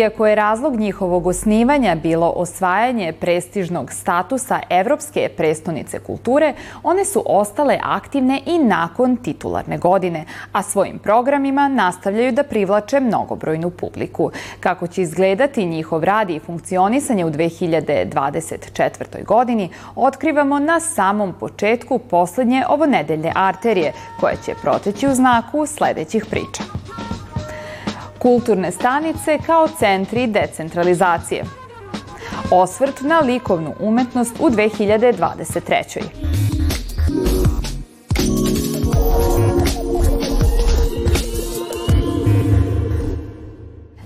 Iako je razlog njihovog osnivanja bilo osvajanje prestižnog statusa Evropske prestonice kulture, one su ostale aktivne i nakon titularne godine, a svojim programima nastavljaju da privlače mnogobrojnu publiku. Kako će izgledati njihov rad i funkcionisanje u 2024. godini, otkrivamo na samom početku poslednje ovonedeljne arterije, koja će proteći u znaku sledećih priča kulturne stanice kao centri decentralizacije. Osvrt na likovnu umetnost u 2023.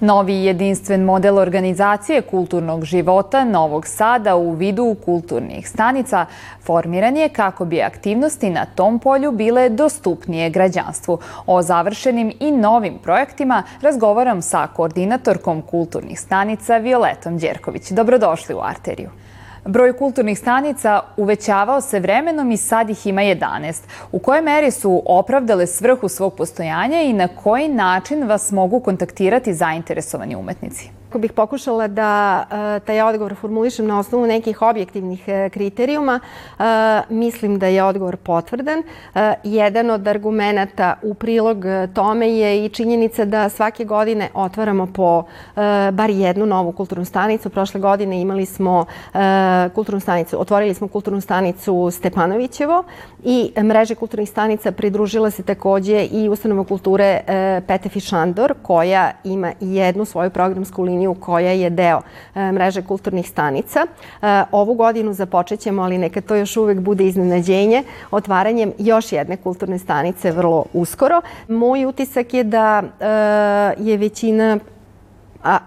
Novi jedinstven model organizacije kulturnog života Novog Sada u vidu kulturnih stanica formiran je kako bi aktivnosti na tom polju bile dostupnije građanstvu. O završenim i novim projektima razgovaram sa koordinatorkom kulturnih stanica Violetom Đerković. Dobrodošli u Arteriju. Broj kulturnih stanica uvećavao se vremenom i sad ih ima 11. U kojoj meri su opravdale svrhu svog postojanja i na koji način vas mogu kontaktirati zainteresovani umetnici? Ako bih pokušala da e, taj odgovor formulišem na osnovu nekih objektivnih e, kriterijuma, e, mislim da je odgovor potvrdan. Jedan od argumenta u prilog tome je i činjenica da svake godine otvaramo po bar jednu novu kulturnu stanicu. Prošle godine imali smo kulturnu stanicu, otvorili smo kulturnu stanicu Stepanovićevo i mreže kulturnih stanica pridružila se takođe i ustanova kulture Petefi Šandor koja ima jednu svoju programsku liniju liniju koja je deo e, mreže kulturnih stanica. E, ovu godinu započećemo, ali neka to još uvek bude iznenađenje, otvaranjem još jedne kulturne stanice vrlo uskoro. Moj utisak je da e, je većina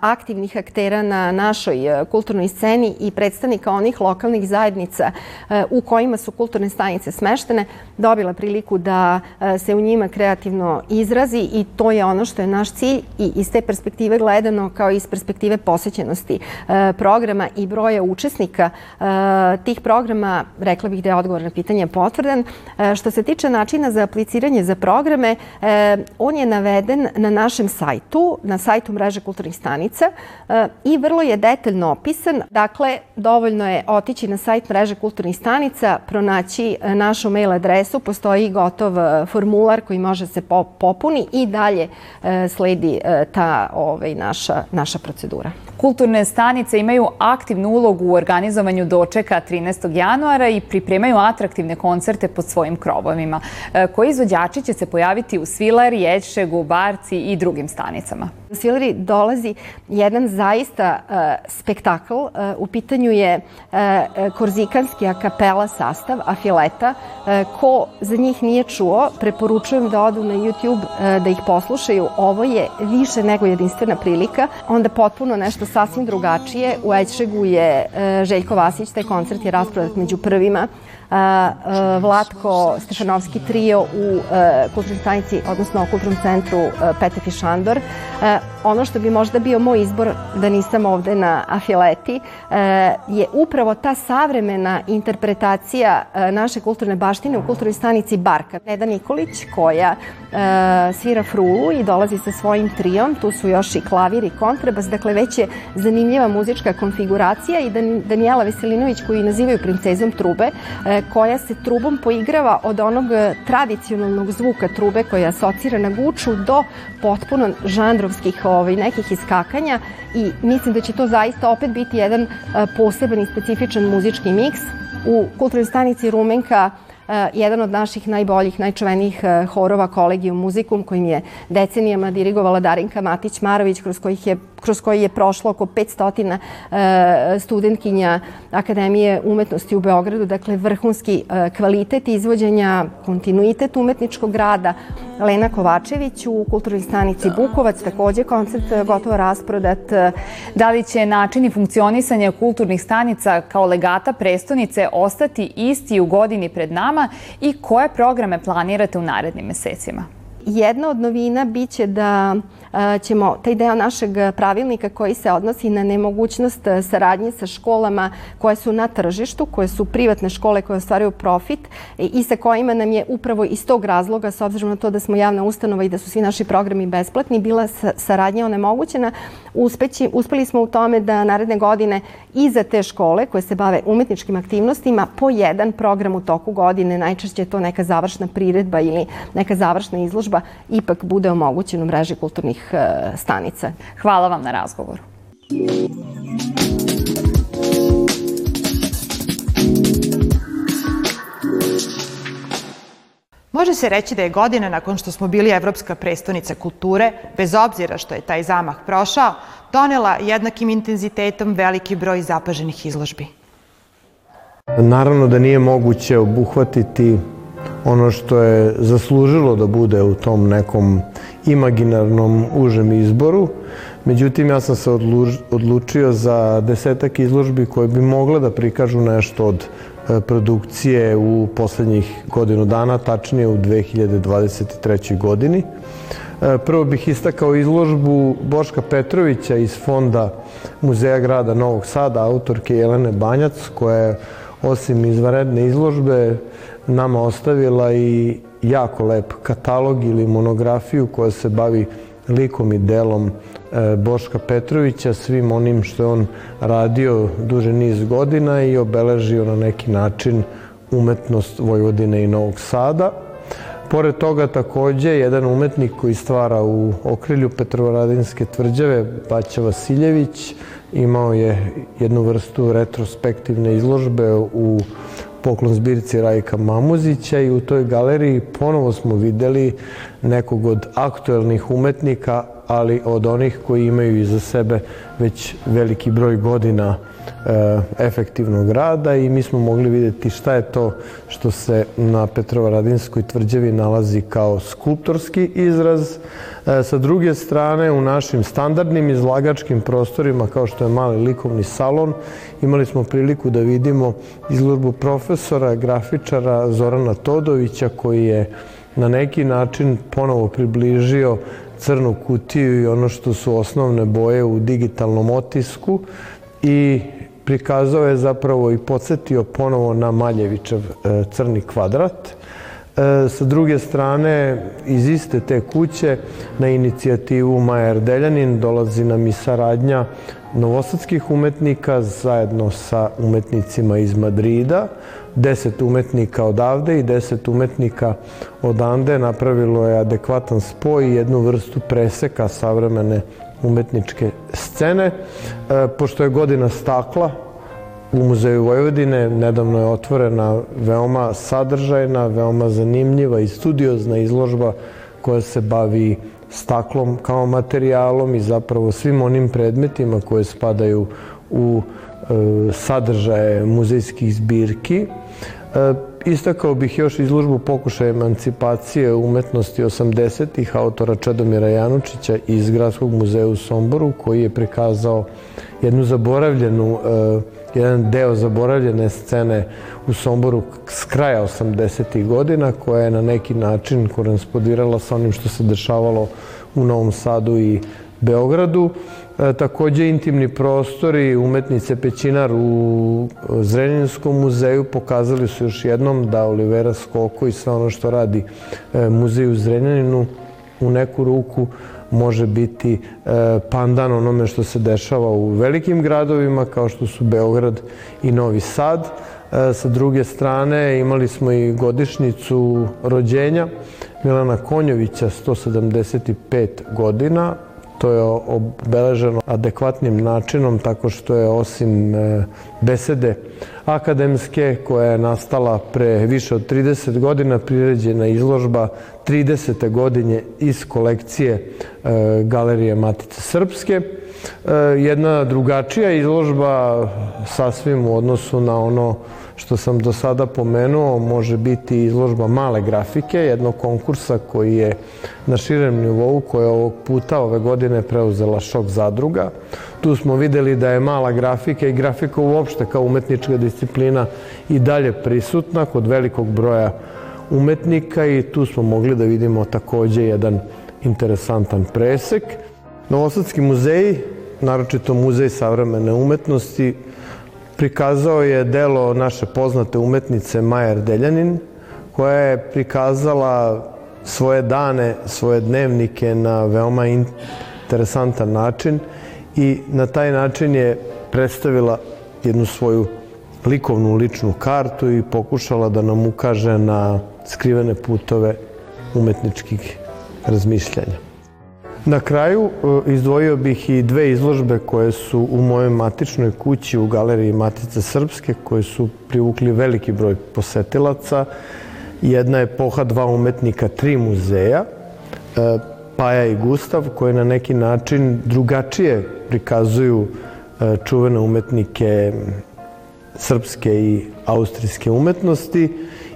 aktivnih aktera na našoj e, kulturnoj sceni i predstavnika onih lokalnih zajednica e, u kojima su kulturne stanice smeštene, dobila priliku da e, se u njima kreativno izrazi i to je ono što je naš cilj i iz te perspektive gledano kao iz perspektive posećenosti programa i broja učesnika tih programa, rekla bih da je odgovor na pitanje potvrdan. Što se tiče načina za apliciranje za programe, on je naveden na našem sajtu, na sajtu mreže kulturnih stanica stanica e, i vrlo je detaljno opisan. Dakle, dovoljno je otići na sajt mreže kulturnih stanica, pronaći e, našu mail adresu, postoji gotov e, formular koji može se popuni i dalje sledi ta ovaj, naša, naša procedura. Kulturne stanice imaju aktivnu ulogu u organizovanju dočeka 13. januara i pripremaju atraktivne koncerte pod svojim krovovima. Koji izvođači će se pojaviti u Svilari, Jećšegu, Barci i drugim stanicama? U Svilari dolazi jedan zaista uh, spektakl. Uh, u pitanju je uh, korzikanski akapela sastav, Afileta. Uh, ko za njih nije čuo, preporučujem da odu na YouTube uh, da ih poslušaju. Ovo je više nego jedinstvena prilika. Onda potpuno nešto sasvim drugačije. U Ećšegu je uh, Željko Vasić, taj koncert je rasprodat među prvima. Vlatko Stefanovski trio u kulturnoj stanici, odnosno kulturnom centru Petefi Šandor. Ono što bi možda bio moj izbor da nisam ovde na Afileti je upravo ta savremena interpretacija naše kulturne baštine u kulturnoj stanici Barka. Neda Nikolić koja svira frulu i dolazi sa svojim trijom, tu su još i klavir i kontrabas, dakle već je zanimljiva muzička konfiguracija i Danijela Veselinović koju nazivaju princezom trube, koja se trubom poigrava od onog e, tradicionalnog zvuka trube koja asocira na guču do potpuno žandrovskih ovaj, nekih iskakanja i mislim da će to zaista opet biti jedan e, poseban i specifičan muzički miks. U kulturnoj stanici Rumenka Eh, jedan od naših najboljih, najčuvenijih horova Kolegijum muzikum kojim je decenijama dirigovala Darinka Matić-Marović kroz, kojih je, kroz koji je prošlo oko 500 eh, studentkinja Akademije umetnosti u Beogradu, dakle vrhunski kvalitet izvođenja, kontinuitet umetničkog rada. Lena Kovačević u kulturnoj stanici Bukovac, takođe koncert gotovo rasprodat. Da li će načini funkcionisanja kulturnih stanica kao legata prestonice ostati isti u godini pred nama i koje programe planirate u narednim mesecima? Jedna od novina biće da ćemo taj deo našeg pravilnika koji se odnosi na nemogućnost saradnje sa školama koje su na tržištu, koje su privatne škole koje ostvaraju profit i sa kojima nam je upravo iz tog razloga, s obzirom na to da smo javna ustanova i da su svi naši programi besplatni, bila saradnja onemogućena. uspeći, uspeli smo u tome da naredne godine i za te škole koje se bave umetničkim aktivnostima po jedan program u toku godine, najčešće je to neka završna priredba ili neka završna izložba, ipak bude omogućeno u mreži kulturnih e, stanica. Hvala vam na razgovoru. Može se reći da je godina nakon što smo bili Evropska prestonica kulture, bez obzira što je taj zamah prošao, donela jednakim intenzitetom veliki broj zapaženih izložbi. Naravno da nije moguće obuhvatiti ono što je zaslužilo da bude u tom nekom imaginarnom užem izboru. Međutim, ja sam se odlučio za desetak izložbi koje bi mogle da prikažu nešto od E, produkcije u poslednjih godinu dana, tačnije u 2023. godini. E, prvo bih istakao izložbu Boška Petrovića iz fonda Muzeja grada Novog Sada, autorke Jelene Banjac, koja je osim izvaredne izložbe nama ostavila i jako lep katalog ili monografiju koja se bavi likom i delom e, Boška Petrovića, svim onim što je on radio duže niz godina i obeležio na neki način umetnost Vojvodine i Novog Sada. Pored toga takođe jedan umetnik koji stvara u okrilju Petrovaradinske tvrđave, Baća Vasiljević, imao je jednu vrstu retrospektivne izložbe u poklon zbirci Rajka Mamuzića i u toj galeriji ponovo smo videli nekog od aktuelnih umetnika, ali od onih koji imaju iza sebe već veliki broj godina e, efektivnog rada i mi smo mogli videti šta je to što se na Petrovaradinskoj tvrđavi nalazi kao skulptorski izraz. E, sa druge strane, u našim standardnim izlagačkim prostorima, kao što je mali likovni salon, imali smo priliku da vidimo izložbu profesora, grafičara Zorana Todovića, koji je na neki način ponovo približio crnu kutiju i ono što su osnovne boje u digitalnom otisku i prikazao je zapravo i podsjetio ponovo na Maljevićev e, crni kvadrat. E, sa druge strane, iz iste te kuće, na inicijativu Maja Erdeljanin dolazi nam i saradnja novosadskih umetnika zajedno sa umetnicima iz Madrida. Deset umetnika odavde i deset umetnika odande napravilo je adekvatan spoj i jednu vrstu preseka savremene umetničke scene. E, pošto je godina stakla, u Muzeju Vojvodine nedavno je otvorena veoma sadržajna, veoma zanimljiva i studiozna izložba koja se bavi staklom kao materijalom i zapravo svim onim predmetima koje spadaju u e, sadržaje muzejskih zbirki. Istakao bih još izložbu pokušaja emancipacije umetnosti 80-ih autora Čedomira Janučića iz Gradskog muzeja u Somboru koji je prikazao jednu zaboravljenu, e, jedan deo zaboravljene scene u Somboru s kraja 80. godina koja je na neki način korespondirala sa onim što se dešavalo u Novom Sadu i Beogradu. E, takođe intimni prostori umetnice Pećinar u Zrenjenskom muzeju pokazali su još jednom da Olivera Skoko i sve ono što radi e, muzej u Zrenjaninu u neku ruku može biti e, pandan onome što se dešava u velikim gradovima kao što su Beograd i Novi Sad. E, sa druge strane imali smo i godišnicu rođenja Milana Konjovića, 175 godina. To je obeleženo adekvatnim načinom tako što je osim e, besede akademske koja je nastala pre više od 30 godina priređena izložba 30. godine iz kolekcije e, Galerije Matice Srpske. E, jedna drugačija izložba sasvim u odnosu na ono što sam do sada pomenuo, može biti izložba male grafike, jednog konkursa koji je na širem nivou, koja je ovog puta ove godine preuzela šok zadruga. Tu smo videli da je mala grafika i grafika uopšte kao umetnička disciplina i dalje prisutna kod velikog broja umetnika i tu smo mogli da vidimo takođe jedan interesantan presek. Novosadski muzej, naročito muzej savremene umetnosti, prikazao je delo naše poznate umetnice Majer Deljanin, koja je prikazala svoje dane, svoje dnevnike na veoma interesantan način i na taj način je predstavila jednu svoju likovnu ličnu kartu i pokušala da nam ukaže na skrivene putove umetničkih razmišljanja. Na kraju e, izdvojio bih i dve izložbe koje su u mojoj matičnoj kući u galeriji Matice Srpske koje su privukli veliki broj posetilaca. Jedna je poha dva umetnika tri muzeja, e, Paja i Gustav, koje na neki način drugačije prikazuju e, čuvene umetnike srpske i austrijske umetnosti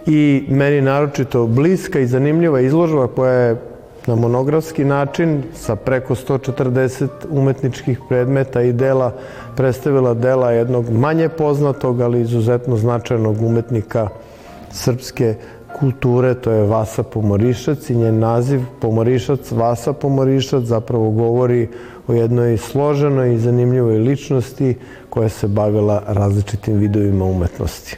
i meni naročito bliska i zanimljiva izložba koja je na monografski način sa preko 140 umetničkih predmeta i dela predstavila dela jednog manje poznatog, ali izuzetno značajnog umetnika srpske kulture, to je Vasa Pomorišac i njen naziv Pomorišac, Vasa Pomorišac zapravo govori o jednoj složenoj i zanimljivoj ličnosti koja se bavila različitim vidovima umetnosti.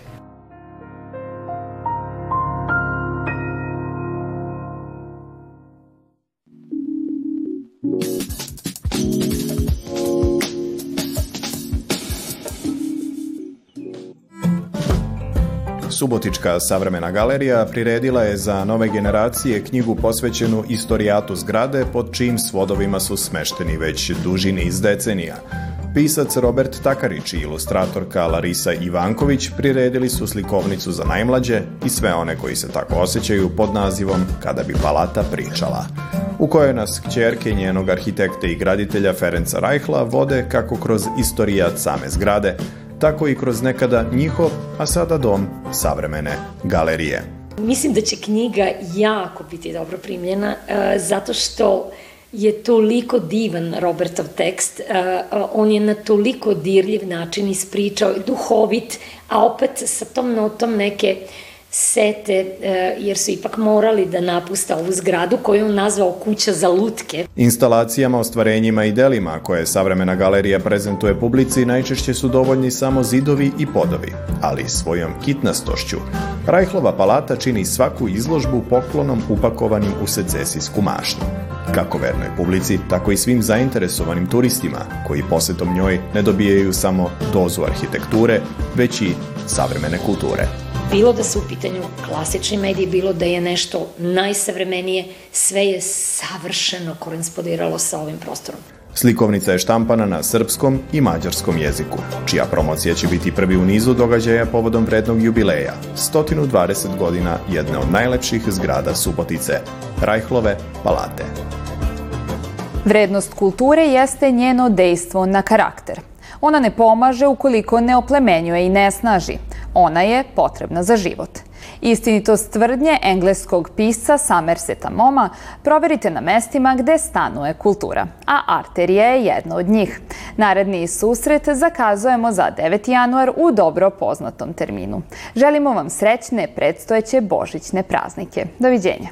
Subotička savremena galerija priredila je za nove generacije knjigu posvećenu istorijatu zgrade pod čijim svodovima su smešteni već duži niz decenija. Pisac Robert Takarić i ilustratorka Larisa Ivanković priredili su slikovnicu za najmlađe i sve one koji se tako osjećaju pod nazivom Kada bi palata pričala u kojoj nas kćerke njenog arhitekta i graditelja Ferenca Rajhla vode kako kroz istorijat same zgrade, tako i kroz nekada njihov, a sada dom savremene galerije. Mislim da će knjiga jako biti dobro primljena, e, zato što je toliko divan Robertov tekst, e, on je na toliko dirljiv način ispričao, duhovit, a opet sa tom notom neke uh, sete, e, jer su ipak morali da napusta ovu zgradu koju on nazvao kuća za lutke. Instalacijama, ostvarenjima i delima koje savremena galerija prezentuje publici najčešće su dovoljni samo zidovi i podovi, ali svojom kitnastošću. Rajhlova palata čini svaku izložbu poklonom upakovanim u secesijsku mašnju. Kako vernoj publici, tako i svim zainteresovanim turistima, koji posetom njoj ne dobijaju samo dozu arhitekture, već i savremene kulture bilo da su u pitanju klasični mediji, bilo da je nešto najsavremenije, sve je savršeno korespondiralo sa ovim prostorom. Slikovnica je štampana na srpskom i mađarskom jeziku, čija promocija će biti prvi u nizu događaja povodom vrednog jubileja, 120 godina jedne od najlepših zgrada Subotice, Rajhlove palate. Vrednost kulture jeste njeno dejstvo na karakter. Ona ne pomaže ukoliko ne oplemenjuje i ne snaži. Ona je potrebna za život. Istinitost tvrdnje engleskog pisca Somerseta Moma proverite na mestima gde stanuje kultura, a arterija je jedna od njih. Naredni susret zakazujemo za 9. januar u dobro poznatom terminu. Želimo vam srećne predstojeće božićne praznike. Doviđenja.